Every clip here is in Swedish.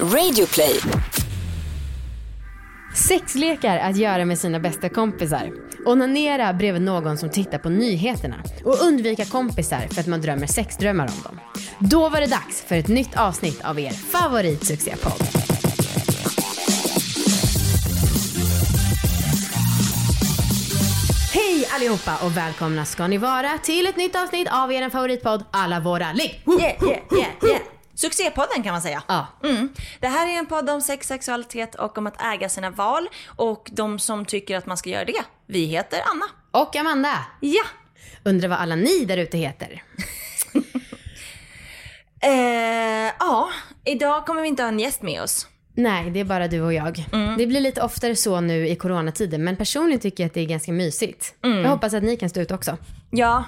Radioplay. Sexlekar att göra med sina bästa kompisar. Onanera bredvid någon som tittar på nyheterna. Och undvika kompisar för att man drömmer sexdrömmar om dem. Då var det dags för ett nytt avsnitt av er favoritsuccépodd. Hej allihopa och välkomna ska ni vara till ett nytt avsnitt av er favoritpodd Alla våra ligg. Yeah, yeah, yeah, yeah. Succépodden kan man säga. Ja. Mm. Det här är en podd om sex, sexualitet och om att äga sina val. Och de som tycker att man ska göra det, vi heter Anna. Och Amanda. Ja. Undrar vad alla ni där ute heter. Eh, ja, idag kommer vi inte ha en gäst med oss. Nej, det är bara du och jag. Det blir lite oftare så nu i coronatiden, men personligen tycker jag att det är ganska mysigt. Jag hoppas att ni kan stå ut också. Ja,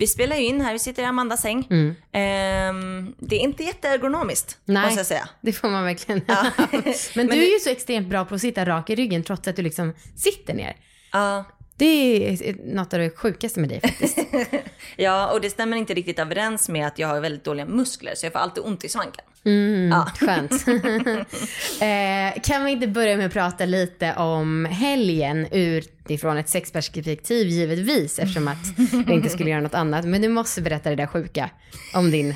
vi spelar ju in här, vi sitter i Amandas säng. Ehm, det är inte jätteergonomiskt, måste jag säga. det får man verkligen. Ja. men du är ju så extremt bra på att sitta rak i ryggen trots att du liksom sitter ner. Ja. Det är något av det sjukaste med dig faktiskt. ja, och det stämmer inte riktigt överens med att jag har väldigt dåliga muskler, så jag får alltid ont i svanken. Mm, Ja. Skönt. eh, kan vi inte börja med att prata lite om helgen utifrån ett sexperspektiv givetvis eftersom att jag inte skulle göra något annat. Men du måste berätta det där sjuka om din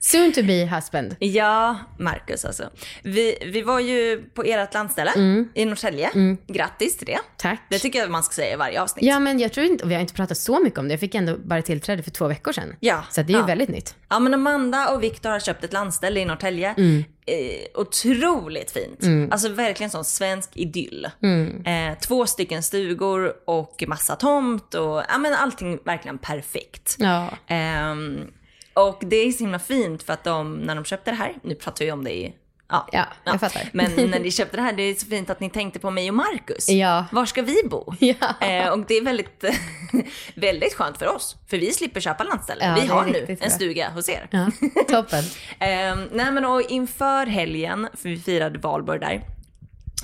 soon to be husband. Ja, Marcus alltså. Vi, vi var ju på ert landställe i Norrtälje. Grattis till det. Tack. Det tycker jag man ska säga i varje avsnitt. Ja men jag tror inte, och vi har inte pratat så mycket om det. Jag fick ändå bara tillträde för två veckor sedan. Ja, Så det är ju ja. väldigt nytt. Ja men Amanda och Viktor har köpt ett landställe i Norrtälje. Eh, otroligt fint. Alltså verkligen sån svensk idyll. Eh, två stycken stugor och massa tomt och ja men allting verkligen perfekt. Ja. Ehm, och det är så himla fint för att de, när de köpte det här, nu pratar vi om det i Ja, Ja, jag fattar. Men när ni köpte det här, det är så fint att ni tänkte på mig och Marcus. Ja. Var ska vi bo? Ja. Eh, och det är väldigt, väldigt skönt för oss, för vi slipper köpa landställe. Ja, vi har nu en bra. stuga hos er. Ja, toppen. Eh, nej men och inför helgen, för vi firade valborg där,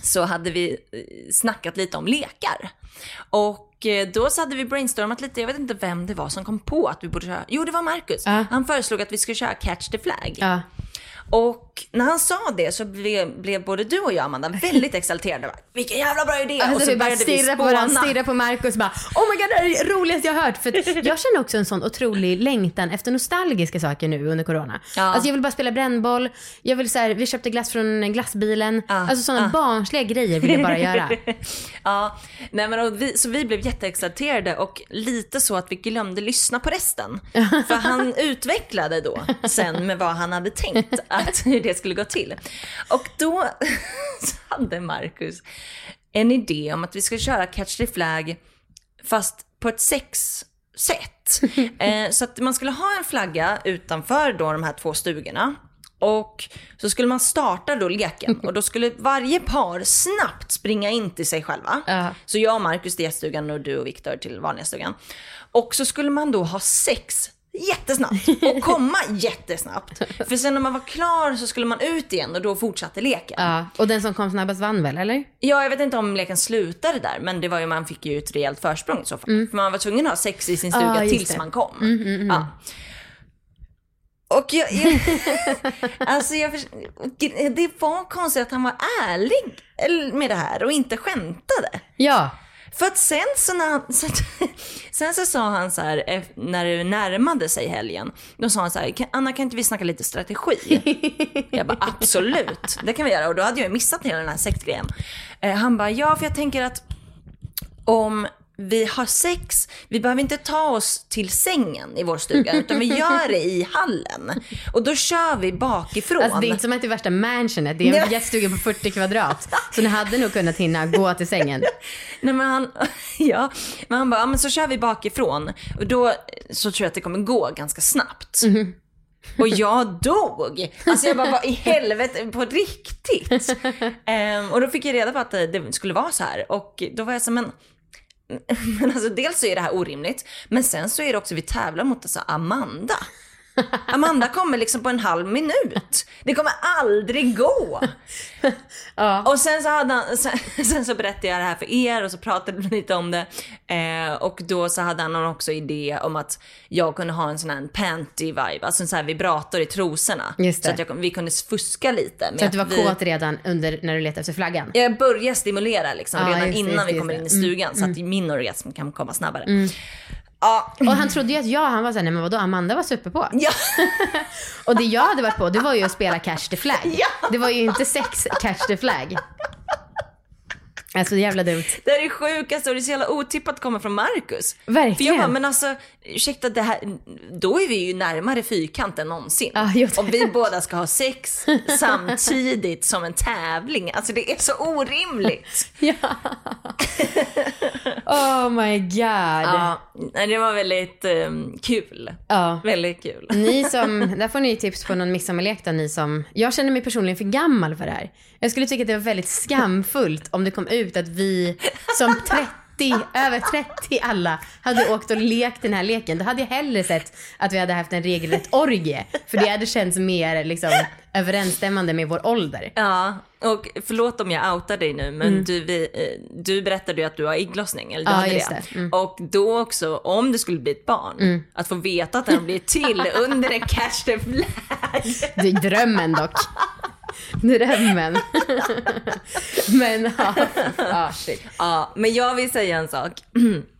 så hade vi eh, snackat lite om lekar. Och eh, då så hade vi brainstormat lite, jag vet inte vem det var som kom på att vi borde köra, jo det var Marcus. Ja. Han föreslog att vi skulle köra Catch the Flag. Ja. Och när han sa det så blev, blev både du och jag Amanda väldigt exalterade. Bara, Vilken jävla bra idé! och Alltså så vi började vi stirrar på varandra, stirrar på Marcus och bara Oh my god det här är det roligaste jag har hört. För jag känner också en sån otrolig längtan efter nostalgiska saker nu under corona. Ja. Alltså jag vill bara spela brännboll, jag vill så här, vi köpte glass från glassbilen. Alltså sådana barnsliga grejer vill jag bara göra. Ja, nej men och vi, så vi blev jätteexalterade och lite så att vi glömde lyssna på resten. För han utvecklade då sen med vad han hade tänkt att det skulle gå till. Och då hade Marcus en idé om att vi skulle köra Catch the Flag fast på ett sexsätt. Eh, så att man skulle ha en flagga utanför då de här två stugorna. Och så skulle man starta då leken och då skulle varje par snabbt springa in till sig själva. Ja. Så jag och Markus till gäststugan och du och Viktor till vanliga stugan. Och så skulle man då ha sex jättesnabbt och komma jättesnabbt. För sen när man var klar så skulle man ut igen och då fortsatte leken. Ja, och den som kom snabbast vann väl, eller? Ja, jag vet inte om leken slutade där, men det var ju, man fick ju ett rejält försprång i så fall. För man var tvungen att ha sex i sin stuga just tills det. man kom. Ja. Och jag, jag alltså jag, det var konstigt att han var ärlig med det här och inte skämtade. Ja. För att sen så, när han, så, sen så sa han så här, eh, när det närmade sig helgen, då sa han så här, "Kan- Anna kan inte vi snacka lite strategi? jag bara absolut, det kan vi göra. Och då hade jag missat hela den här sektgrejen. Eh, han bara, ja för jag tänker att om vi har sex, vi behöver inte ta oss till sängen i vår stuga, utan vi gör det i hallen. Och då kör vi bakifrån. Alltså det är inte som att det är värsta mansionet, det är en gäststuga på 40 kvadrat. Så ni hade nog kunnat hinna gå till sängen. Nej men han, ja, men han bara, ja men så kör vi bakifrån. Och då så tror jag att det kommer gå ganska snabbt. Och jag dog. Alltså jag bara, vad i helvete, på riktigt? Ehm, och då fick jag reda på att det, det skulle vara så här. Och då var jag så men, men alltså dels så är det här orimligt, men sen så är det också, vi tävlar mot alltså Amanda. Amanda kommer liksom på en halv minut. Det kommer aldrig gå. Ja. Och sen så, hade han, sen, sen så berättade jag det här för er och så pratade vi lite om det. Eh, och då så hade han också idé om att jag kunde ha en sån här panty-vibe, alltså en sån här vibrator i trosorna. Så att jag, vi kunde fuska lite. Så att du var vi, kåt redan under när du letade efter flaggan? Jag börjar stimulera liksom Ja, redan just innan just vi kommer. Mm, in i stugan så att min orgasm kan komma snabbare. Ja. Och han trodde ju att jag, han var såhär, nej men vadå, Amanda var superpå. Ja. Och det jag hade varit på, det var ju att spela Catch the Flag. Ja. Det var ju inte sex Catch the Flag. Alltså jävla dumt. Det här är sjukaste och det är så jävla otippat att komma från Marcus. Verkligen. För jag bara, men alltså ursäkta det här, då är vi ju närmare fyrkant än någonsin. Det- Om vi båda ska ha sex samtidigt som en tävling. Alltså det är så orimligt. Ja. Oh my god. Ja, det var väldigt ehm, kul. Ja. Väldigt kul. Ni som, där får ni tips på någon midsommarlek då, ni som, jag känner mig personligen för gammal för det här. Jag skulle tycka att det var väldigt skamfullt om det kom ut att vi som 30, över 30 alla, hade åkt och lekt den här leken. Då hade jag hellre sett att vi hade haft en regelrätt orgie. För det hade känts mer liksom överensstämmande med vår ålder. Ja, och förlåt om jag outar dig nu, men du, vi, eh, du berättade ju att du har ägglossning, eller du Mm. Ja, hade det. det. Mm. Och då också, om det skulle bli ett barn, att få veta att den blir till under en catch the flag. Det är drömmen dock. Drömmen. Men ja, ja shit. Ja, men jag vill säga en sak.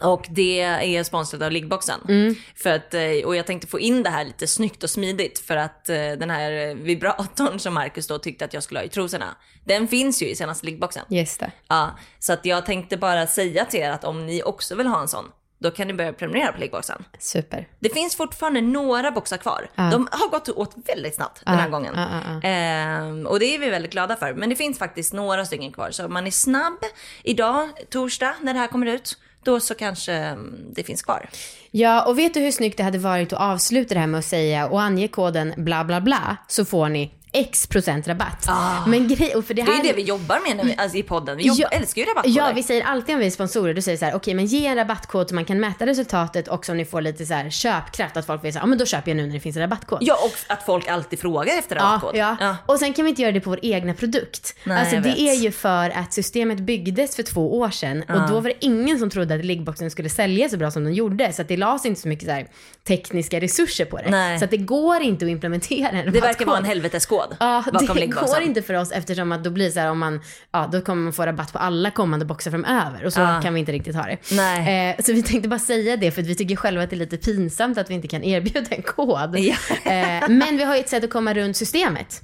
Och det är sponsrat av Liggboxen. Mm. För att, eh, och jag tänkte få in det här lite snyggt och smidigt för att eh, den här vibratorn som Marcus då tyckte att jag skulle ha i trosorna, den finns ju i senaste Liggboxen. Just det. Ja, så att jag tänkte bara säga till er att om ni också vill ha en sån, då kan ni börja prenumerera på Liggboxen. Super. Det finns fortfarande några boxar kvar. Ja. De har gått åt väldigt snabbt den här gången. ja. Ehm, och det är vi väldigt glada för. Men det finns faktiskt några stycken kvar. Så om man är snabb idag, torsdag, när det här kommer ut, då så kanske mm, det finns kvar. Ja, och vet du hur snyggt det hade varit att avsluta det här med att säga och ange koden bla bla bla så får ni x procent rabatt. Men grej, och för det Det är här... ju det vi jobbar med när vi, alltså i podden. Vi jobbar, älskar ju rabattkoder. Ja, vi säger alltid om vi är sponsorer, då säger så här, okej men ge en rabattkod så man kan mäta resultatet och så ni får lite så här köpkraft, att folk vill säga, ja men då köper jag nu när det finns en rabattkod. Ja, och att folk alltid frågar efter Ja, rabattkod. ja. Och sen kan vi inte göra det på vår egna produkt. Nej, alltså det är ju för att systemet byggdes för två år sedan och då var det ingen som trodde att liggboxen skulle sälja så bra som den gjorde. Så att det lades inte så mycket så här tekniska resurser på det. Nej. Så att det går inte att implementera en Det verkar vara en helveteskod Ja, det går inte för oss eftersom att då blir så här om man, ja då kommer man få rabatt på alla kommande boxar framöver och så Ja. kan vi inte riktigt ha det. Nej. Eh, så vi tänkte bara säga det för att vi tycker själva att det är lite pinsamt att vi inte kan erbjuda en kod. Ja. Eh, men vi har ju ett sätt att komma runt systemet.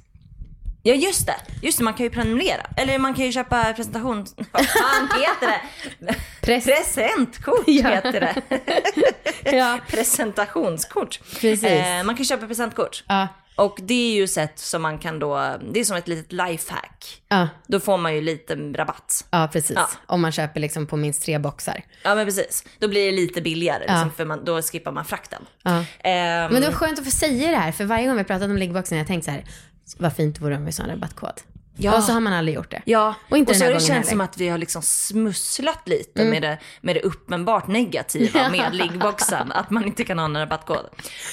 Ja just det, just det, man kan ju prenumerera. Eller man kan ju köpa presentation... Vad fan heter det? Press- Presentkort Ja. heter det. Ja. Presentationskort. Precis. Eh, man kan köpa presentkort. Ja. Och det är ju sätt som man kan då, det är som ett litet lifehack. Ja, Då får man ju lite rabatt. ja precis. Ja. Om man köper liksom på minst tre boxar. Ja men precis, då blir det lite billigare Ja. liksom, för man, då skippar man frakten. Ja. Ehm, Men det var skönt att få säga det här, för varje gång vi pratat om liggboxen har jag tänkt så här, vad fint vore om vi sa en rabattkod. Ja. Och så har man aldrig gjort det. Ja, Och inte så den här har det känts heller. Mm. som att vi har liksom smusslat lite med, det, med det uppenbart negativa med liggboxen. Att man inte kan ha en rabattkod.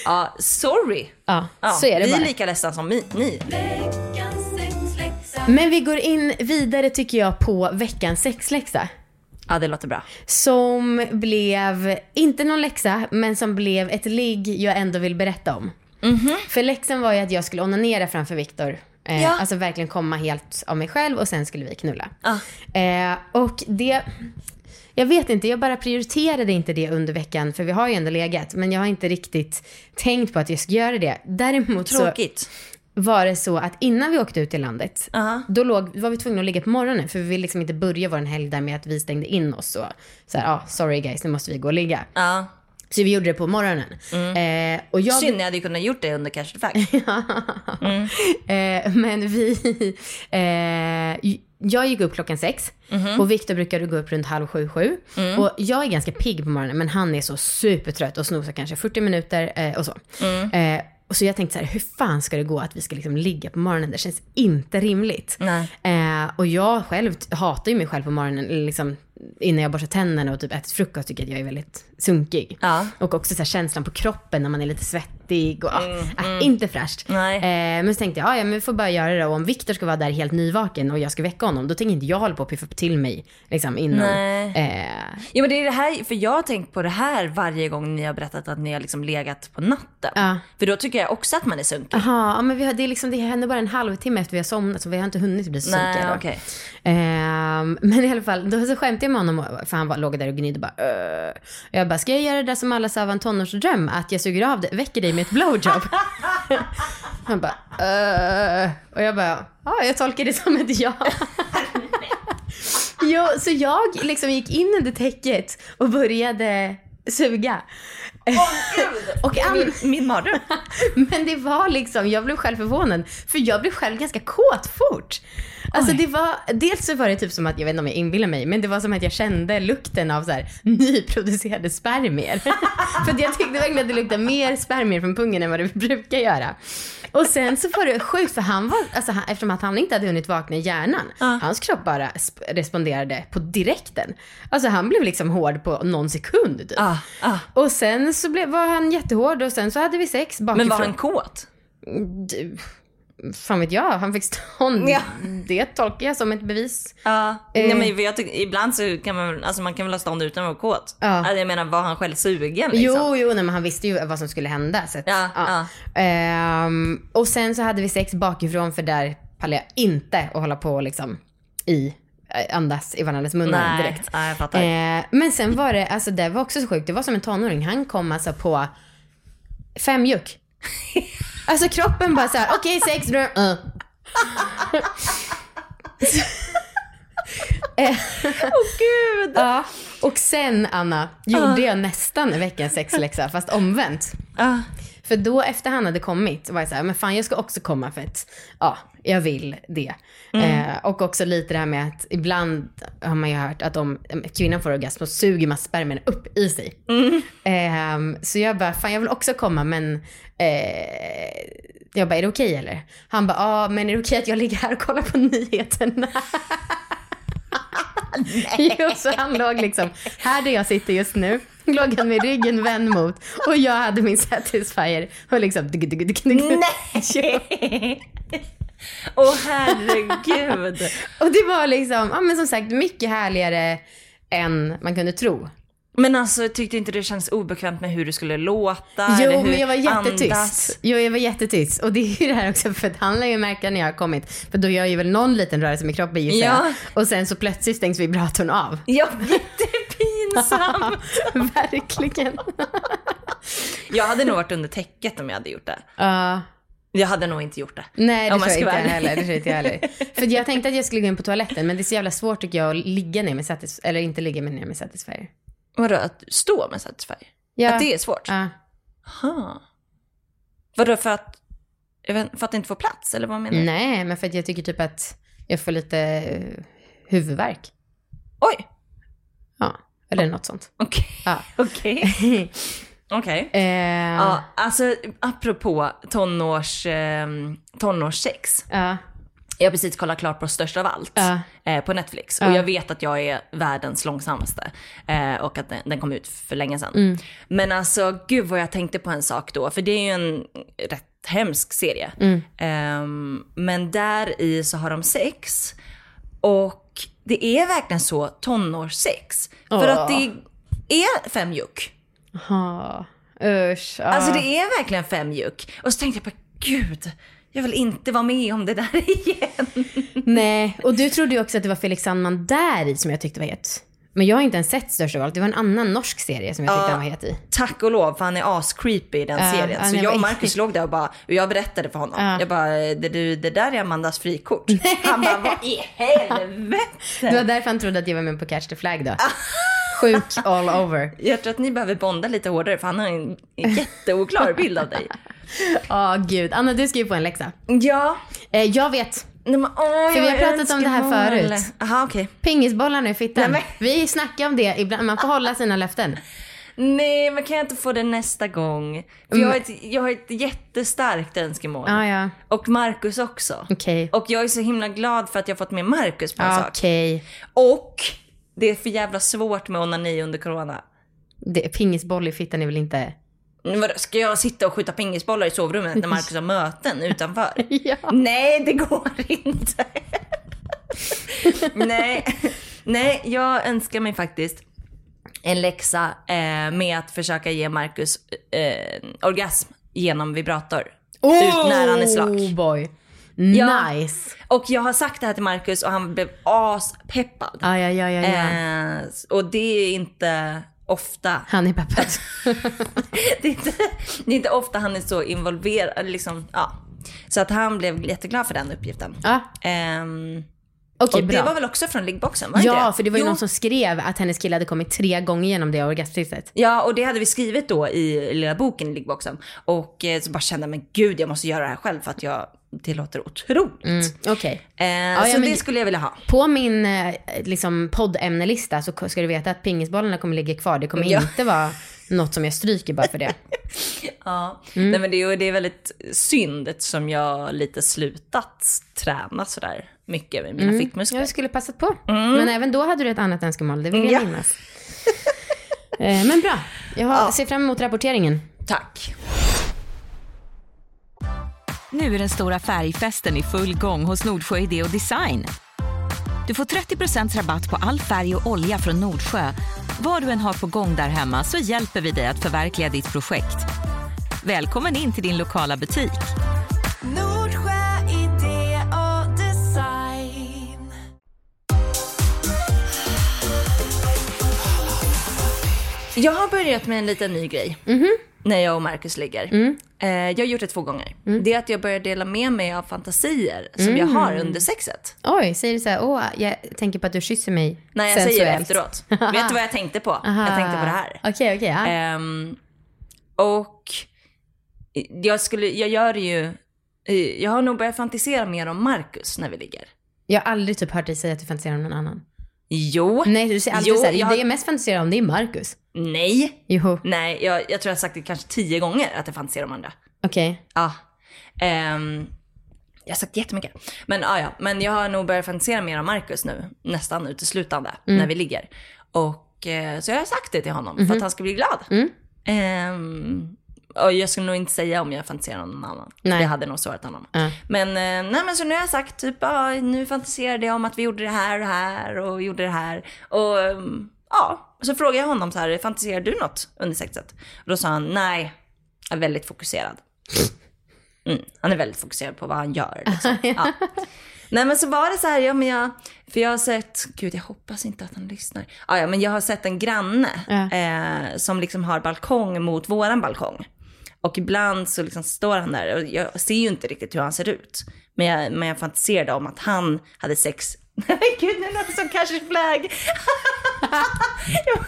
Ja, sorry. Ja, Ja, så är det vi bara. är lika ledsna som ni. Men vi går in vidare tycker jag på veckans sexläxa. Ja, det låter bra. Som blev, inte någon läxa, men som blev ett ligg jag ändå vill berätta om. För läxan var ju att jag skulle onanera framför Viktor. Eh, Ja. Alltså verkligen komma helt av mig själv och sen skulle vi knulla. Ah. Eh, och det, jag vet inte, jag bara prioriterade inte det under veckan för vi har ju ändå legat. Men jag har inte riktigt tänkt på att jag ska göra det. Däremot så Tråkigt. var det så att innan vi åkte ut till landet, Aha. då låg, var vi tvungna att ligga på morgonen för vi ville liksom inte börja vår helg där med att vi stängde in oss och så här, ah, sorry guys, nu måste vi gå och ligga. Ja. Så vi gjorde det på morgonen. Eh, och jag, Synd, jag hade ju kunnat gjort det under cash fact. eh, men vi, eh, jag gick upp klockan sex och Viktor brukade gå upp runt halv sju, sju. Och jag är ganska pigg på morgonen men han är så supertrött och snosar kanske 40 minuter eh, och så. Eh, och så jag tänkte så här, hur fan ska det gå att vi ska liksom ligga på morgonen? Det känns inte rimligt. Eh, och jag själv hatar ju mig själv på morgonen, liksom, innan jag borstar tänderna och typ ätit frukost tycker jag att jag är väldigt sunkig. Ja. Och också så känslan på kroppen när man är lite svettig och ah, ah, inte fräscht. Mm. Eh, men så tänkte jag, ja, ja men vi får bara göra det och om Viktor ska vara där helt nyvaken och jag ska väcka honom, då tänker inte jag hålla på och piffa till mig liksom innan. Nej. Eh, Ja men det är det här, för jag har tänkt på det här varje gång ni har berättat att ni har liksom legat på natten. Ja. För då tycker jag också att man är sunkig. Jaha, ja, men vi har, det, är liksom, det händer bara en halvtimme efter vi har somnat så vi har inte hunnit bli så Nej, sunkiga då. okej. Ehm, men i alla fall, då så skämtade jag med honom för han var, låg där och gnydde bara "Öh." Jag bara, ska jag göra det där som alla sa var en tonårsdröm? Att jag suger av det, väcker dig med ett blowjob? han bara, "Öh." Och jag bara, ja jag tolkar det som ett ja. jo, så jag liksom gick in under täcket och började suga. och an- Min, min mardröm. men det var liksom, jag blev själv förvånad. För jag blev själv ganska kåt fort. Alltså det var, dels så var det typ som att, jag vet inte om jag inbillar mig, men det var som att jag kände lukten av så här nyproducerade spermier. för jag tyckte verkligen att det luktade mer spermier från pungen än vad det brukar göra. Och sen så var det sjukt för han var, alltså han, eftersom att han inte hade hunnit vakna i hjärnan, hans kropp bara sp- responderade på direkten. Alltså han blev liksom hård på någon sekund typ. Ah, ah. Och sen så blev, var han jättehård och sen så hade vi sex bakifrån. Men var han kåt? Du, fan vet jag, han fick stånd. Ja. Det tolkar jag som ett bevis. Ja. Eh. Nej, men jag tycker, ibland så kan man, alltså man kan väl ha stånd utan att vara kåt. Ja. Alltså, jag menar, var han själv sugen liksom? Jo, jo, nej, men han visste ju vad som skulle hända. Så att, Ja, Ehm, och sen så hade vi sex bakifrån för där pallade jag inte att hålla på liksom i, eh, andas i varandras munnar Nej, direkt. ja, jag fattar. Eh, men sen var det, alltså det var också så sjukt, det var som en tonåring. Han kom alltså på fem juck. Alltså kroppen bara såhär, okej sex, då, uh. Åh gud! Ja. Och sen Anna, gjorde jag nästan veckans sexläxa fast omvänt. Ja. För då efter han hade kommit var jag så här, men fan jag ska också komma för att ja, jag vill det. Eh, och också lite det här med att ibland har man ju hört att om kvinnan får orgasm så suger man spermierna upp i sig. Eh, så jag bara, fan jag vill också komma men eh, jag bara, är det okej eller? Han bara, ja men är det okej att jag ligger här och kollar på nyheterna? jo, så han låg liksom här där jag sitter just nu. Låg han med ryggen vänd mot och jag hade min satisfier och liksom. Nej! Åh herregud. Och det var liksom, ja men som sagt mycket härligare än man kunde tro. Men alltså tyckte inte det känns obekvämt med hur det skulle låta? eller Jo, hur men jag var jättetyst. andas? Jo, jag var jättetyst. Och det är ju det här också, för att han lär ju märka när jag har kommit, för då gör jag ju väl någon liten rörelse med kroppen gissar Ja. Och sen så plötsligt stängs vibratorn av. Ja, jättepinsamt. Verkligen. Jag hade nog varit under täcket om jag hade gjort det. Ja. Jag hade nog inte gjort det. Nej, det Om tror jag inte heller. Det tror inte jag heller. För jag tänkte att jag skulle gå in på toaletten, men det är så jävla svårt tycker jag att ligga ner med satis eller inte ligga ner med satisfyer. Vadå, att stå med Satisfyer? Ja. Att det är svårt? Ja. Aha. Vadå, för att, för att inte få plats? Eller vad menar du? Nej, men för att jag tycker typ att jag får lite eh, huvudvärk. Oj, Ja, eller något sånt. okej. Ja. Okej. Okej. Eh, Ja, alltså apropå tonårs, eh, tonårssex. ja. Jag har precis kollat klart på Störst av allt eh, på Netflix. Och jag vet att jag är världens långsammaste. Eh, och att den, den kom ut för länge sedan. Mm. Men alltså gud vad jag tänkte på en sak då. För det är ju en rätt hemsk serie. Mm. Ehm, men där i så har de sex. Och det är verkligen så tonårssex. För Åh. att det är fem juck. Usch. Ja. Alltså det är verkligen fem juck. Och så tänkte jag på gud, jag vill inte vara med om det där igen. Nej, och du trodde ju också att det var Felix Sandman där i som jag tyckte var het. Men jag har inte ens sett Största valet. Det var en annan norsk serie som jag tyckte Ja. han var het i. Tack och lov, för han är as-creepy i den Ja, serien. Så jag och Marcus låg där och bara, och jag berättade för honom. Ja. Jag bara, det, du, det där är Amandas frikort. Han bara, vad i helvete? Det var därför han trodde att jag var med på Catch the Flag då. Sjuk all over. Jag tror att ni behöver bonda lite hårdare för han har en jätteoklar bild av dig. Ja, gud. Anna, du ska ju få en läxa. Ja. Eh, jag vet. Nej, men, åh, För vi har pratat om det här förut. Jaha, okej. Pingisbollarna i fittan. Nej, Vi snackar om det ibland. Man får hålla sina löften. Nej, men kan jag inte få det nästa gång? För jag har ett, jag har ett jättestarkt önskemål. Ja, ja. Och Marcus också. Okej. Och jag är så himla glad för att jag har fått med Marcus på en sak. Okej. Och det är för jävla svårt med onani under corona. Det, pingisboll i fittan är väl inte... Ska jag sitta och skjuta pingisbollar i sovrummet när Marcus har möten utanför? Ja. Nej, det går inte. Nej. Nej, jag önskar mig faktiskt en läxa eh, med att försöka ge Marcus eh, orgasm genom vibrator. Ut när han är slak. Oh boy. Ja. Nice. Och jag har sagt det här till Marcus och han blev aspeppad. Ja, ja, ja, ja, ja. Eh, och det är inte ofta. Han är peppad. Det är, inte, det är inte ofta han är så involverad. Liksom, ja. Så att han blev jätteglad för den uppgiften. ja, Ehm, okej och det bra. var väl också från liggboxen? Var Ja, det? för det var ju Jo. någon som skrev att hennes kille hade kommit tre gånger genom det orgasmtestet. Ja, och det hade vi skrivit då i lilla boken i liggboxen. Och eh, så bara kände jag, men gud jag måste göra det här själv för att jag, det låter otroligt. Mm, Okej. Eh, ja, så men- det skulle jag vilja ha. På min eh, liksom, poddämnelista så ska du veta att pingisbollarna kommer ligga kvar. Det kommer Ja. inte vara något som jag stryker bara för det. Ja. Mm. Nej, men det, är- det är väldigt synd eftersom jag lite slutat träna sådär mycket med mina fittmuskler. Jag skulle passat på. Men även då hade du ett annat önskemål, det vill jag Ja. minnas. Eh, Men bra, jag har, Ja. ser fram emot rapporteringen. Tack. Nu är den stora färgfesten i full gång hos Nordsjö Idé och Design. Du får 30% rabatt på all färg och olja från Nordsjö. Vad du än har på gång där hemma så hjälper vi dig att förverkliga ditt projekt. Välkommen in till din lokala butik. Nordsjö idé och design. Jag har börjat med en liten ny grej. När jag och Marcus ligger. Eh, jag har gjort det två gånger. Det är att jag börjar dela med mig av fantasier som jag har under sexet. Oj, säger du så här, åh, jag tänker på att du kysser mig Nej, jag säger det sensuellt." efteråt. Vet du vad jag tänkte på? Jag tänkte på det här. Okej, okej. ja. Ehm, och jag, skulle, jag gör ju, eh, jag har nog börjat fantisera mer om Marcus när vi ligger. Jag har aldrig typ hört dig säga att du fantiserar om någon annan. Jo. Nej, du säger alltid Jo, så här, jag- det jag mest fantiserar om det är Marcus. Nej. Jo, Nej, jag, jag tror jag har sagt det kanske tio gånger att jag fantiserar om andra. okej. Ja. Ehm, jag har sagt jättemycket. Men ja, ja. Men jag har nog börjat fantisera mer om Marcus nu. Nästan uteslutande. När vi ligger. Och eh, så jag har sagt det till honom. För att han ska bli glad. Mm. Och jag skulle nog inte säga om jag fantiserar om någon annan. Nej. Det hade nog sårat honom. Ja. Men, eh, nej, men så nu har jag sagt typ, ja, nu fantiserade jag om att vi gjorde det här och här och gjorde det här. Och ehm, ja, så frågade jag honom så här, fantiserar du något under sexet? Och då sa han, nej, jag är väldigt fokuserad. Mm, han är väldigt fokuserad på vad han gör. Liksom. Ja. Nej men så var det så här, ja men jag, för jag har sett, gud jag hoppas inte att han lyssnar. Ja, ja men jag har sett en granne Ja. eh, som liksom har balkong mot våran balkong. Och ibland så liksom står han där och jag ser ju inte riktigt hur han ser ut. Men jag, men jag fantiserade om att han hade sex. Nej gud, nu låter det som Cash Flag. jag,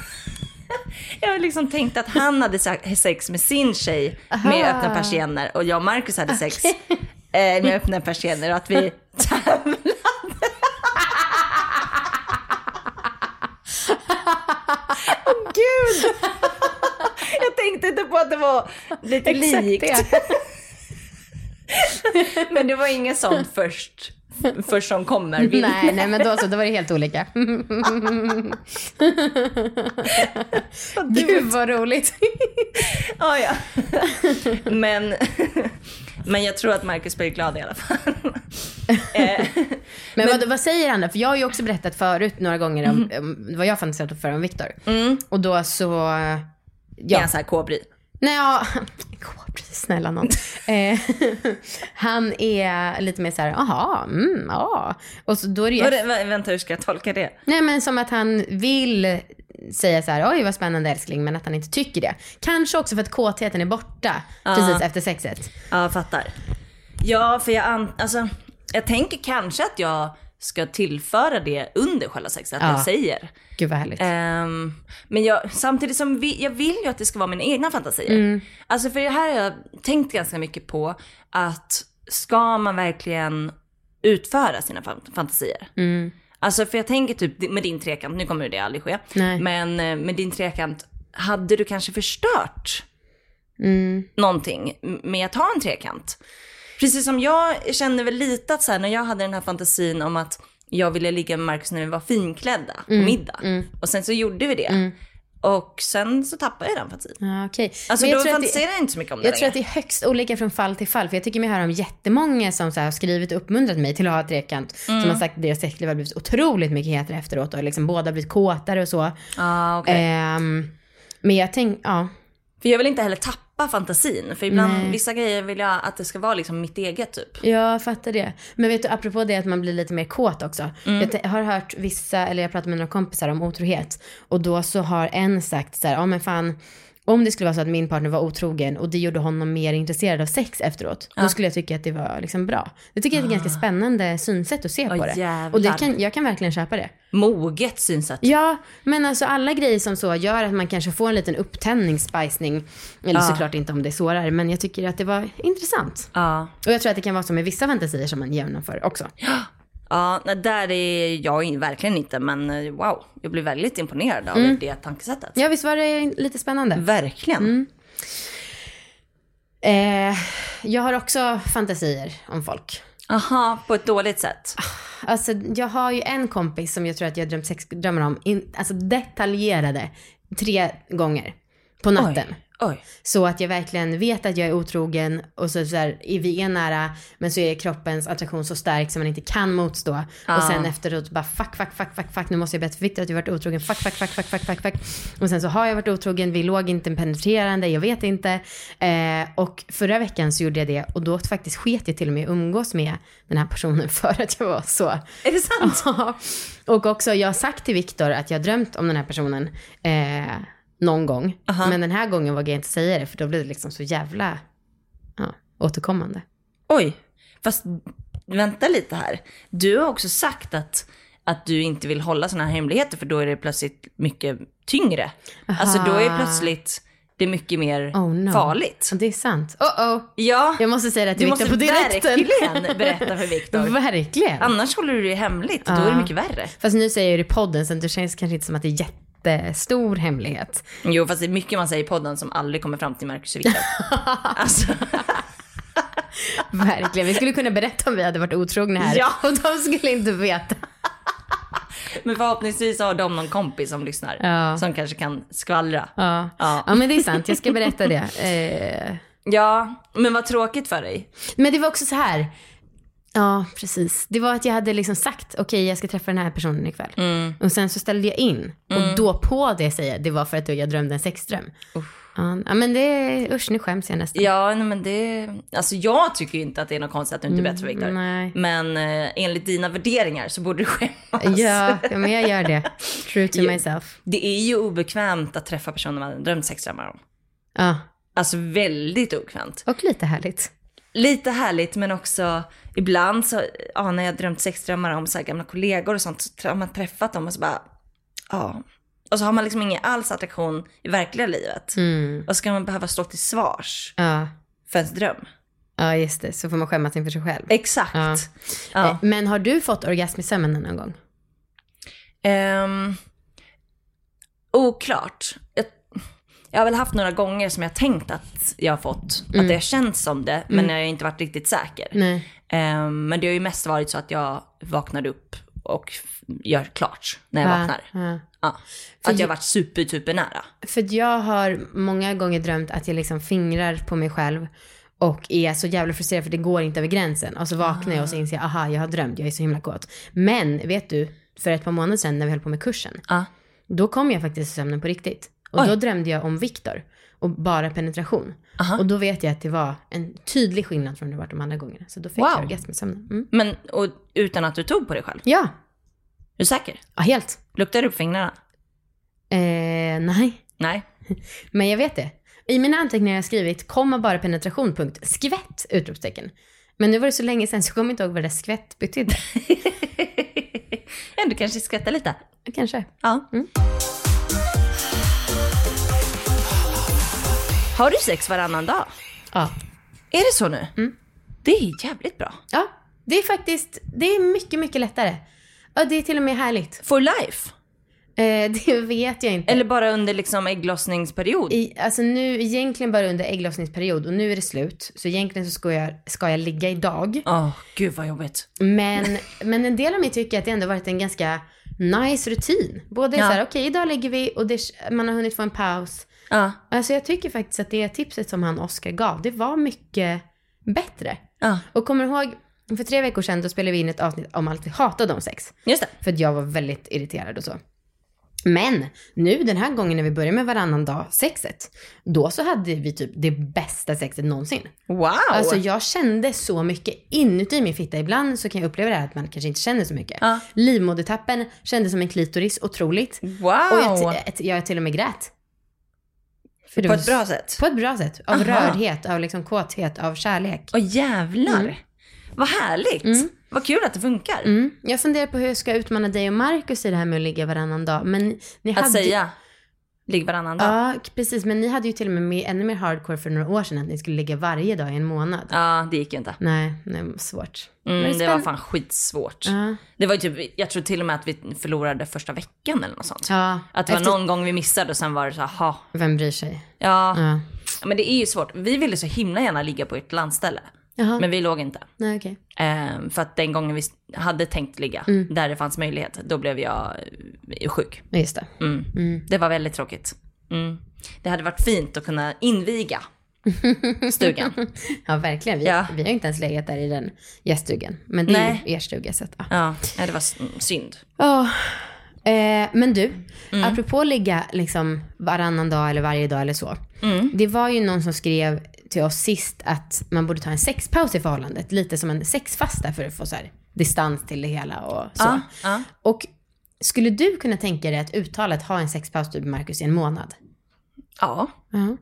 jag liksom tänkte att han hade sex med sin tjej med Aha. öppna persienner och jag och Marcus hade sex eh, med öppna persienner och att vi tävlade. Åh gud! Jag tänkte på att det var lite Exakt likt. Men det var ingen sån först, först som kommer. Nej, nej, men då så, då var det helt olika. Gud vad roligt. Ja, ja. Men, men jag tror att Marcus blir glad i alla fall. Eh, Men, vad, vad säger han då? För jag har ju också berättat förut några gånger om, Mm. om vad jag fantiserat för om Viktor. Och då så... är Ja. han så här kobry? Nej, ja. Kobry, snälla någon. eh, han är lite mer så här, aha, mm, ja. Och så då är det ju... Är vad- Vänta, hur ska jag tolka det? Nej, men som att han vill säga så här, oj vad spännande älskling, men att han inte tycker det. Kanske också för att kåtheten är borta precis efter sexet. Ja, jag fattar. Ja, för jag, an- alltså, jag tänker kanske att jag ska tillföra det under själva sexet, att Ja. jag säger. Gud vad härligt. Ehm, men jag, samtidigt som vi, jag vill ju att det ska vara mina egna fantasier. Alltså för det här har jag tänkt ganska mycket på, att ska man verkligen utföra sina fan- fantasier? Mm. Alltså för jag tänker typ med din trekant, nu kommer det aldrig ske, Nej. men eh, med din trekant, hade du kanske förstört Mm. någonting med att ha en trekant? Precis som jag känner väl lite att så här, när jag hade den här fantasin om att jag ville ligga med Marcus när vi var finklädda på middag. Och sen så gjorde vi det. Och sen så tappade jag den fantasin. Ja, okej. Alltså Men jag då fantiserar jag inte så mycket om det Jag tror att det är högst olika från fall till fall. För jag tycker mig höra om jättemånga som så här har skrivit och uppmuntrat mig till att ha trekant. Mm. Som har sagt att deras sexliv har blivit otroligt mycket hetare efteråt och liksom båda blivit kåtare och så. Ah, okej. Ehm, men jag tänker, ja. För jag vill inte heller tappa fantasin. För ibland, Nej. vissa grejer vill jag att det ska vara liksom mitt eget typ. Jag fattar det. Men vet du, apropå det att man blir lite mer kåt också. Mm. Jag har hört vissa, eller jag pratat med några kompisar om otrohet. Och då så har en sagt så här, ja men fan, om det skulle vara så att min partner var otrogen och det gjorde honom mer intresserad av sex efteråt, då skulle jag tycka att det var liksom bra. Det tycker jag är ett ganska spännande synsätt att se på Åh, det. jävlar. Och det kan, jag kan verkligen köpa det. Moget synsätt. Ja, men alltså alla grejer som så gör att man kanske får en liten upptändning, spicning. Eller Ja. såklart inte om det sårar, men jag tycker att det var intressant. Ja. Och jag tror att det kan vara så med vissa fantasier som man genomför också. Ja, där är jag verkligen inte. Men eh, wow, jag blir väldigt imponerad av Mm. det tankesättet. Ja, visst var det lite spännande? Verkligen. Mm. Eh, jag har också fantasier om folk. Aha, på ett dåligt sätt. Alltså, jag har ju en kompis som jag tror att jag drömt sexdrömmar om, in, alltså detaljerade, tre gånger på natten. Oj. Oj. Så att jag verkligen vet att jag är otrogen och så, så här, är vi är nära men så är kroppens attraktion så stark så man inte kan motstå. Och sen efteråt bara fuck, fuck, fuck, fuck, fuck, nu måste jag berätta för Victor att jag varit otrogen, fuck, fuck, fuck, fuck, fuck, fuck, fuck. Och sen så har jag varit otrogen, vi låg inte penetrerande, jag vet inte. Eh, och förra veckan så gjorde jag det och då faktiskt sket jag till och med umgås med den här personen för att jag var så Är det sant? Och också, jag har sagt till Viktor att jag har drömt om den här personen eh, någon gång. Men den här gången vågar jag inte säga det för då blir det liksom så jävla ja, återkommande. Oj. Fast vänta lite här. Du har också sagt att, att du inte vill hålla sådana här hemligheter för då är det plötsligt mycket tyngre. Alltså då är plötsligt det mycket mer Oh no. farligt. Det är sant. Oh oh. Ja, Jag måste säga det till du Viktor måste på direkten. verkligen berätta för Viktor. Verkligen. Annars håller du det hemligt och då är det mycket värre. Fast nu säger jag det i podden så det känns kanske inte som att det är jättestor hemlighet. Jo, fast det är mycket man säger i podden som aldrig kommer fram till Marcus och Viktor. alltså, Verkligen. Vi skulle kunna berätta om vi hade varit otrogna här. Ja. Och de skulle inte veta. men förhoppningsvis har de någon kompis som lyssnar. Ja. Som kanske kan skvallra. Ja. Ja. ja, men det är sant. Jag ska berätta det. Eh, Ja, men vad tråkigt för dig. Men det var också så här. Ja, precis. Det var att jag hade liksom sagt, okej jag ska träffa den här personen ikväll. Mm. Och sen så ställde jag in. Och då på det säger jag, det var för att jag drömde en sexdröm. Ja, ja, men det, usch nu skäms jag nästan. Ja, nej, men det... Alltså jag tycker ju inte att det är något konstigt att du inte berättar för Viktor. nej. Men eh, enligt dina värderingar så borde du skämmas. Ja, ja, men jag gör det. True to myself. Det är ju obekvämt att träffa personer man drömt sexdrömmar om. Ja, Alltså väldigt obekvämt. och lite härligt. Lite härligt men också ibland så, ja när jag drömt sexdrömmar om så här gamla kollegor och sånt så har man träffat dem och så bara, ja. Och så har man liksom ingen alls attraktion i verkliga livet. Mm. Och så ska man behöva stå till svars Ja. för ens dröm. ja, just det. Så får man skämmas inför sig själv. Exakt. Ja. Ja. Eh, Men har du fått orgasm i sömnen någon gång? Ehm, oklart. Jag, har väl haft några gånger som jag tänkt att jag har fått, att det har känts som det, men jag har inte varit riktigt säker. Ehm, men det har ju mest varit så att jag vaknade upp och gör klart när jag Va? vaknar. Ja. Ja. Att jag har varit super, super nära. För jag har många gånger drömt att jag liksom fingrar på mig själv och är så jävla frustrerad för det går inte över gränsen. Och så vaknar jag och så inser jag, aha, jag har drömt, jag är så himla kåt. Men vet du, för ett par månader sedan när vi höll på med kursen, Ja. då kom jag faktiskt i sömnen på riktigt. Och Oj. då drömde jag om Viktor och bara penetration. Och då vet jag att det var en tydlig skillnad från det varit de andra gångerna. Så då fick Wow. jag orgasm i sömnen. Mm. Men och, utan att du tog på dig själv? Ja, Är du säker? ja, helt. Luktar du på fingrarna? Eh, nej, Nej. men jag vet det. I mina anteckningar har jag skrivit komma bara penetration, punkt, skvätt, utropstecken. Men nu var det så länge sedan så jag kommer inte ihåg vad det där skvätt betydde. du kanske skrattar lite? Kanske. Ja. Mm. Har du sex varannan dag? Ja. Är det så nu? Mm. Det är jävligt bra. Ja, det är faktiskt, det är mycket, mycket lättare. Ja, det är till och med härligt. For life? Eh, det vet jag inte. Eller bara under liksom ägglossningsperiod? I, alltså nu, egentligen bara under ägglossningsperiod och nu är det slut. Så egentligen så ska jag, ska jag ligga idag. Åh, gud vad jobbigt. Men, men en del av mig tycker att det ändå varit en ganska nice rutin. Både Ja. så här, okej idag ligger vi och det, man har hunnit få en paus. Ja. Alltså jag tycker faktiskt att det tipset som han Oscar gav, det var mycket bättre. Ja. Och kommer ihåg, för tre veckor sedan då spelade vi in ett avsnitt om allt vi hatade om sex. Just det. För att jag var väldigt irriterad och så. Men nu den här gången när vi börjar med varannan dag sexet, då så hade vi typ det bästa sexet någonsin. Wow! Alltså jag kände så mycket inuti min fitta. Ibland så kan jag uppleva det här att man kanske inte känner så mycket. Ja. Livmodertappen kändes som en klitoris, otroligt. wow! Och jag, t- jag till och med grät. För På ett bra sätt? På ett bra sätt. Av Aha. rördhet, av liksom kåthet, av kärlek. Åh jävlar! Vad härligt! Vad kul att det funkar. Mm. Jag funderar på hur jag ska utmana dig och Markus i det här med att ligga varannan dag. Men ni Att hade... säga ligg varannan dag. Ja, precis. Men ni hade ju till och med med ännu mer hardcore för några år sedan att ni skulle ligga varje dag i en månad. Ja, det gick ju inte. Nej, det var svårt. Men Mm, det var spänn- fan skitsvårt. Ja. Det var ju typ, jag tror till och med att vi förlorade första veckan eller något sånt. Ja, Att det var efter- någon gång vi missade och sen var det så ha. Vem bryr sig? Ja. Ja. men det är ju svårt. Vi ville så himla gärna ligga på ett landställe. Jaha. Men vi låg inte. Nej, okej. Ehm, för att den gången vi hade tänkt ligga, Mm. där det fanns möjlighet, då blev jag eh, sjuk. Just det. Mm. Det var väldigt tråkigt. Mm. Det hade varit fint att kunna inviga stugan. Ja, verkligen. Vi, Ja. vi har inte ens legat där i den gäststugan. Men det är Nej. ju er stuga. Så att, ja. Ja, det var mm, synd. Ja. Eh, men du, Mm. apropå ligga liksom varannan dag eller varje dag eller så. Mm. Det var ju någon som skrev till oss sist att man borde ta en sexpaus i förhållandet. Lite som en sexfasta för att få så här distans till det hela och så. Ja, ja. Och skulle du kunna tänka dig att uttalat ha en sexpaus typ Marcus i en månad? ja. Ja.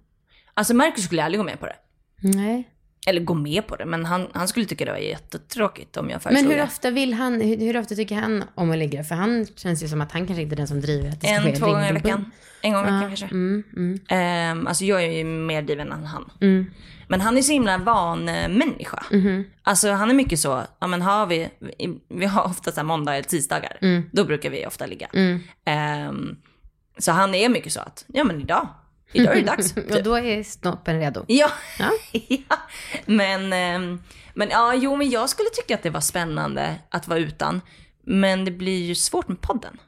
Alltså Marcus skulle aldrig gå med på det. Nej. Eller gå med på det, men han, han skulle tycka det var jättetråkigt om jag föreslog Men hur det. ofta vill han, hur, hur ofta tycker han om att ligga? För han känns ju som att han kanske inte är den som driver att det ska ske En, två gånger i veckan. En gång i veckan kanske. Mm, mm, Ehm, alltså jag är ju mer driven än han. mm, Men han är så himla van eh, människa. mhm, Alltså han är mycket så, ja men har vi, vi har ofta så här måndag eller tisdagar. Mm. Då brukar vi ofta ligga. mm. Ehm, så han är mycket så att, ja men idag, idag är det dags. Och typ. då är snoppen redo. Ja. Ja. ja. Men, ehm, men ja, jo men jag skulle tycka att det var spännande att vara utan. Men det blir ju svårt med podden.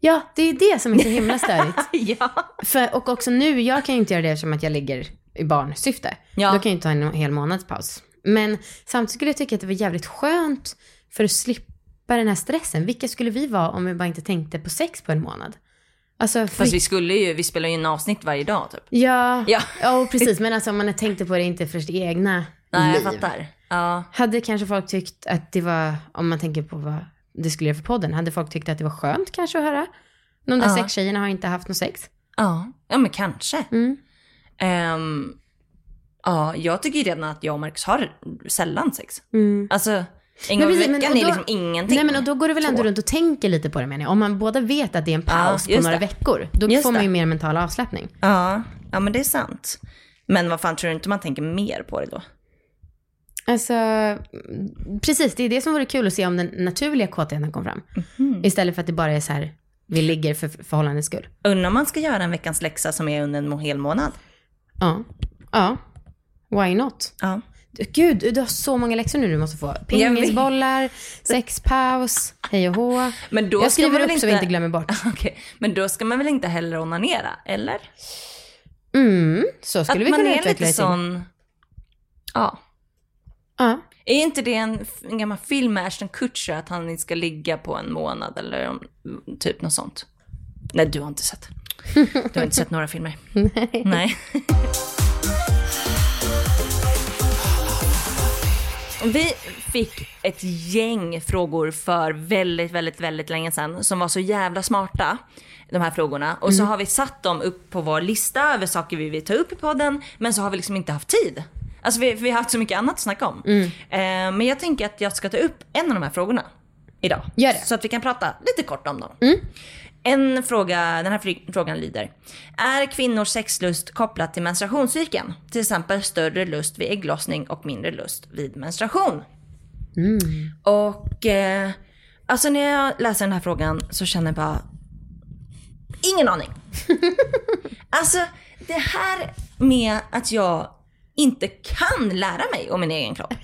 Ja, det är det som är så himla störigt. ja. För, och också nu, jag kan ju inte göra det som att jag ligger i barnsyfte. Ja. Då kan jag ju ta en hel månads paus. Men samtidigt skulle jag tycka att det var jävligt skönt för att slippa den här stressen. Vilka skulle vi vara om vi bara inte tänkte på sex på en månad? Alltså, för, Fast vi skulle ju, vi spelar ju in avsnitt varje dag typ. ja, Ja. och precis. Men alltså om man tänkte på det inte för sitt egna Nej, liv. jag fattar. Ja. Hade kanske folk tyckt att det var, om man tänker på vad det skulle göra för podden, hade folk tyckt att det var skönt kanske att höra? De där Ja. sextjejerna har inte haft något sex. Ja, ja men kanske. Mm. Ehm, ja, jag tycker ju redan att jag och Marcus har sällan sex. Mm. Alltså, en Men gång i men- veckan och är då- liksom ingenting. Nej men och då går du väl ändå Så. runt och tänker lite på det menar jag. Om man båda vet att det är en paus Ja, på några det. veckor, då Just får man ju det. mer mental avslappning. Ja, ja men det är sant. Men vad fan, tror du inte man tänker mer på det då? Alltså, precis, det är det som vore kul att se om den naturliga kåtheten kom fram. Mhm. Istället för att det bara är så här, vi ligger för förhållandets skull. Undrar om man ska göra en veckans läxa som är under en hel månad? Ja, ja, why not? Ja. Gud, du har så många läxor nu du måste få. Pingisbollar, sexpaus, hej och hå. Men då Jag ska man skriver upp så vi inte glömmer bort. Okej, men då ska man väl inte heller onanera, eller? Mm, så skulle att vi man kunna är utveckla lite det till. sån... Ja. Ja. Är inte det en, en gammal film med Ashton Kutcher att han inte ska ligga på en månad eller om, typ något sånt? Nej, du har inte sett. Du har inte sett några filmer? Nej. Vi fick ett gäng frågor för väldigt, väldigt, väldigt länge sedan som var så jävla smarta, de här frågorna. Och så har vi satt dem upp på vår lista över saker vi vill ta upp i podden, men så har vi liksom inte haft tid. Alltså vi, vi har haft så mycket annat att snacka om. Eh, men jag tänker att jag ska ta upp en av de här frågorna idag. Gör det. Så att vi kan prata lite kort om dem. En fråga, den här frågan lyder. Är kvinnors sexlust kopplat till menstruationscykeln? Till exempel större lust vid ägglossning och mindre lust vid menstruation. Och eh, alltså när jag läser den här frågan så känner jag bara, ingen aning. alltså det här med att jag inte kan lära mig om min egen kropp.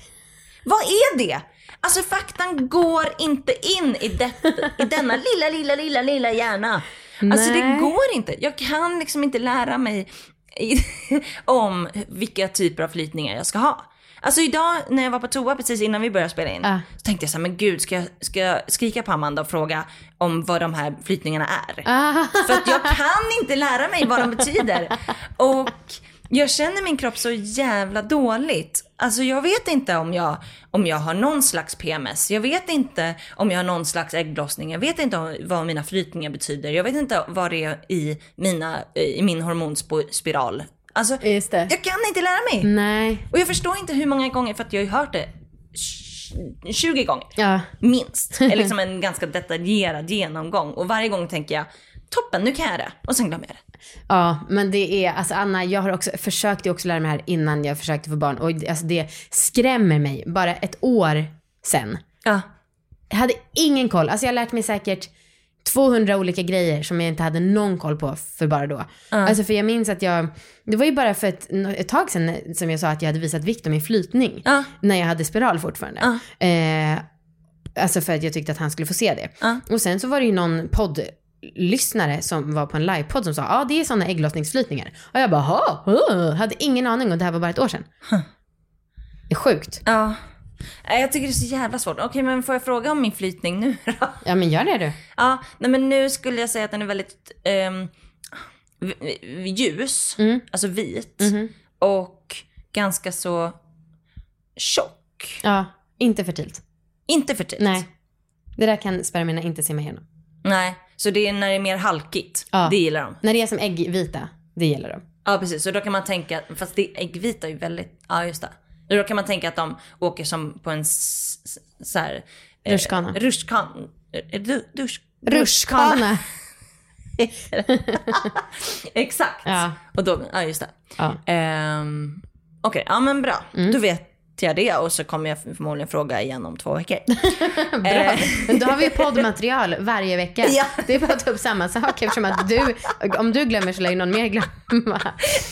Vad är det? Alltså faktan går inte in i, det, i denna lilla, lilla, lilla, lilla hjärna. Alltså det Nej. går inte. Jag kan liksom inte lära mig om vilka typer av flytningar jag ska ha. Alltså idag när jag var på toa precis innan vi började spela in, Ja. så tänkte jag så här, men gud, ska jag, ska jag skrika på Amanda och fråga om vad de här flytningarna är? Ah. För att jag kan inte lära mig vad de betyder. Och jag känner min kropp så jävla dåligt. Alltså jag vet inte om jag, om jag har någon slags PMS. Jag vet inte om jag har någon slags ägglossning. Jag vet inte om, vad mina flytningar betyder. Jag vet inte vad det är i, mina, i min hormonspiral. Alltså, jag kan inte lära mig. Nej. Och jag förstår inte hur många gånger, för att jag har ju hört det 20 gånger. Ja. Minst. Det är liksom en ganska detaljerad genomgång. Och varje gång tänker jag, toppen, nu kan jag det. Och sen glömmer jag det. Ja, men det är, alltså Anna, jag har också, försökte ju också lära mig här innan jag försökte få barn och alltså det skrämmer mig. Bara ett år sen. Ja. Jag hade ingen koll. Alltså jag har lärt mig säkert 200 olika grejer som jag inte hade någon koll på för bara då. Alltså för jag minns att jag, det var ju bara för ett, ett tag sedan som jag sa att jag hade visat vikt om min flytning. Ja. När jag hade spiral fortfarande. Eh, alltså för att jag tyckte att han skulle få se det. Och sen så var det ju någon poddlyssnare som var på en livepodd som sa ja ah, det är sådana ägglossningsflytningar. Och jag bara ha, uh, hade ingen aning och det här var bara ett år sedan. Det är sjukt. Ja. Jag tycker det är så jävla svårt. Okej, men får jag fråga om min flytning nu då? Ja men gör det du. Ja, nej men nu skulle jag säga att den är väldigt v- ljus, alltså vit. Och ganska så tjock. Ja, inte fertilt. Inte för tidigt. Nej. Det där kan spermierna inte simma igenom. Nej, så det är när det är mer halkigt. Ja. Det gillar de. När det är som äggvita, det gäller de. Ja, precis. Så då kan man tänka, fast det, äggvita är ju väldigt, ja just det. Då kan man tänka att de åker som på en så här... eh, Rutschkana. Rutschkan... eh, du- dusch- Rutschkana. Exakt. Ja. Och då, ja just det. Ja. Ehm, Okej, ja men bra. Då vet jag det och så kommer jag förmodligen fråga igen om två veckor. Bra. Men då har vi poddmaterial varje vecka. Ja. Det är bara att ta upp samma sak eftersom att du, om du glömmer så lär ju någon mer glömma.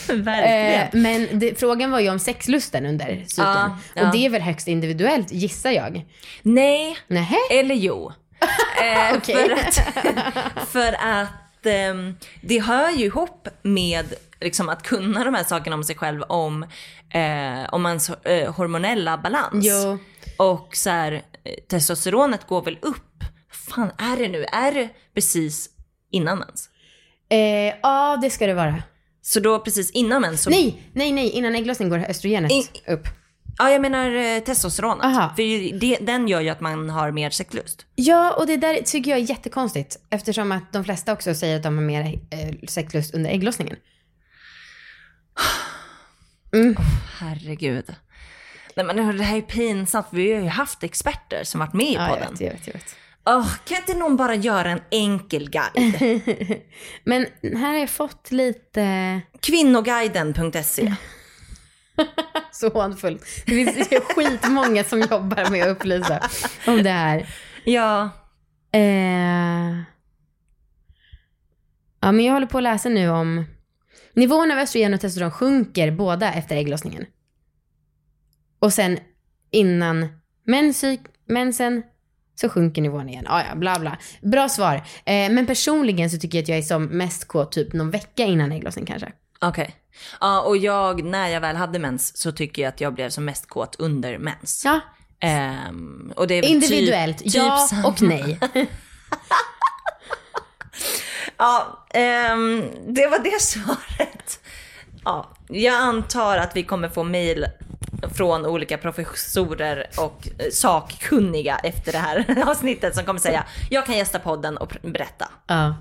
Verkligen. Eh, men det, frågan var ju om sexlusten under cykeln. Ja, ja. Och det är väl högst individuellt gissar jag. Nej, Nähä? eller jo. Eh, Okej. För att, för att ehm, det hör ju ihop med liksom, att kunna de här sakerna om sig själv om, eh, om ens eh, hormonella balans. Jo. Och så här, eh, testosteronet går väl upp. fan är det nu? Är det precis innan mens? Eh, ja, det ska det vara. Så då precis innan mens så... Nej, nej, nej. Innan ägglossning går östrogenet I- upp. Ja, jag menar eh, testosteronet. Aha. För det, den gör ju att man har mer sexlust. Ja, och det där tycker jag är jättekonstigt. Eftersom att de flesta också säger att de har mer eh, sexlust under ägglossningen. Herregud. Nej men det här är pinsamt, vi har ju haft experter som varit med i Ja, jag podden. vet, jag vet, jag vet. Åh, kan inte någon bara göra en enkel guide? Men här har jag fått lite Kvinnoguiden.se. så hånfullt. Det finns skitmånga som jobbar med att upplysa om det här. Ja. Eh... Ja, men jag håller på att läsa nu om nivån av östrogen och testosteron sjunker båda efter ägglossningen. Och sen innan mensyk, mensen så sjunker nivån igen. Ah, ja, bla bla. Bra svar. Eh, men personligen så tycker jag att jag är som mest kåt typ någon vecka innan ägglossning kanske. Okej. Ja, och jag, när jag väl hade mens så tycker jag att jag blev som mest kåt under mens. Ja, Ehm, och det är individuellt. Typ, ja typ och nej. Ja, ehm, det var det svaret. Ja, jag antar att vi kommer få mejl från olika professorer och eh, sakkunniga efter det här avsnittet som kommer säga jag kan gästa podden och berätta. ja.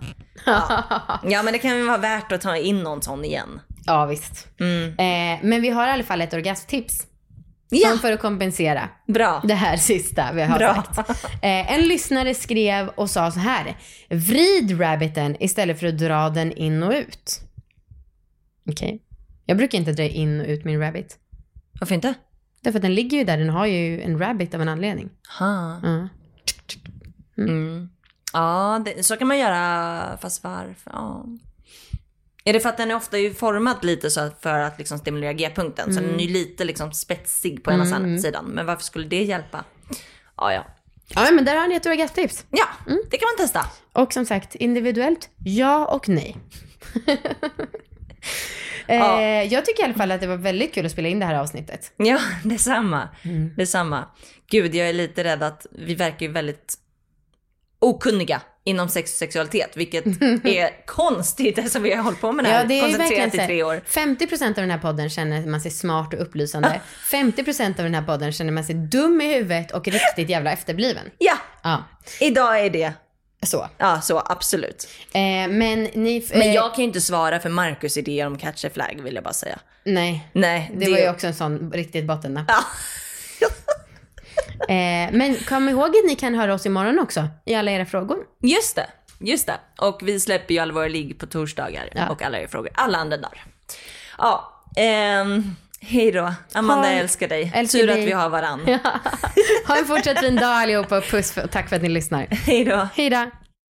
Ja men det kan vara värt att ta in någon sån igen. ja, visst. Eh, men vi har i alla fall ett orgasmtips. Ja, Som för att kompensera bra. det här sista vi har Bra. sagt. Eh, en lyssnare skrev och sa så här. Vrid rabbiten istället för att dra den in och ut. Okej. Jag brukar inte dra in och ut min rabbit. Varför inte? Därför att den ligger ju där, den har ju en rabbit av en anledning. Ha. Ja. Mm. Ja, det, så kan man göra, fast varför? Ja. Är det för att den är ofta ju formad lite så för att liksom stimulera G-punkten? Så den är ju lite liksom spetsig på ena sidan. Men varför skulle det hjälpa? Ja, ja. Ja, men där har ni ett orgasmtips. Ja, Mm. det kan man testa. Och som sagt, individuellt, ja och nej. Ja. eh, jag tycker i alla fall att det var väldigt kul att spela in det här avsnittet. Ja, detsamma. Mm. Detsamma. Gud, jag är lite rädd att vi verkar ju väldigt okunniga inom sex och sexualitet, vilket är konstigt eftersom vi har hållit på med det här Ja, det är koncentrerat i tre år. 50% av den här podden känner man sig smart och upplysande. 50% av den här podden känner man sig dum i huvudet och riktigt jävla efterbliven. Ja, Ja, idag är det. Så. Ja, så absolut. Eh, men ni... Men eh, jag kan ju inte svara för Marcus idéer om catch a flag vill jag bara säga. Nej, Nej, det, var ju också en sån riktigt bottennapp. Ja. Eh, men kom ihåg att ni kan höra oss imorgon också i alla era frågor. Just det, just det. Och vi släpper ju alla våra ligg på torsdagar Ja. och alla era frågor alla andra dagar. Ja, ehm, hej då. Amanda, Ha- jag älskar dig. älskar Tur dig. att vi har varann. Ha en fortsatt fin dag allihopa puss och tack för att ni lyssnar. Hej då. Hej då!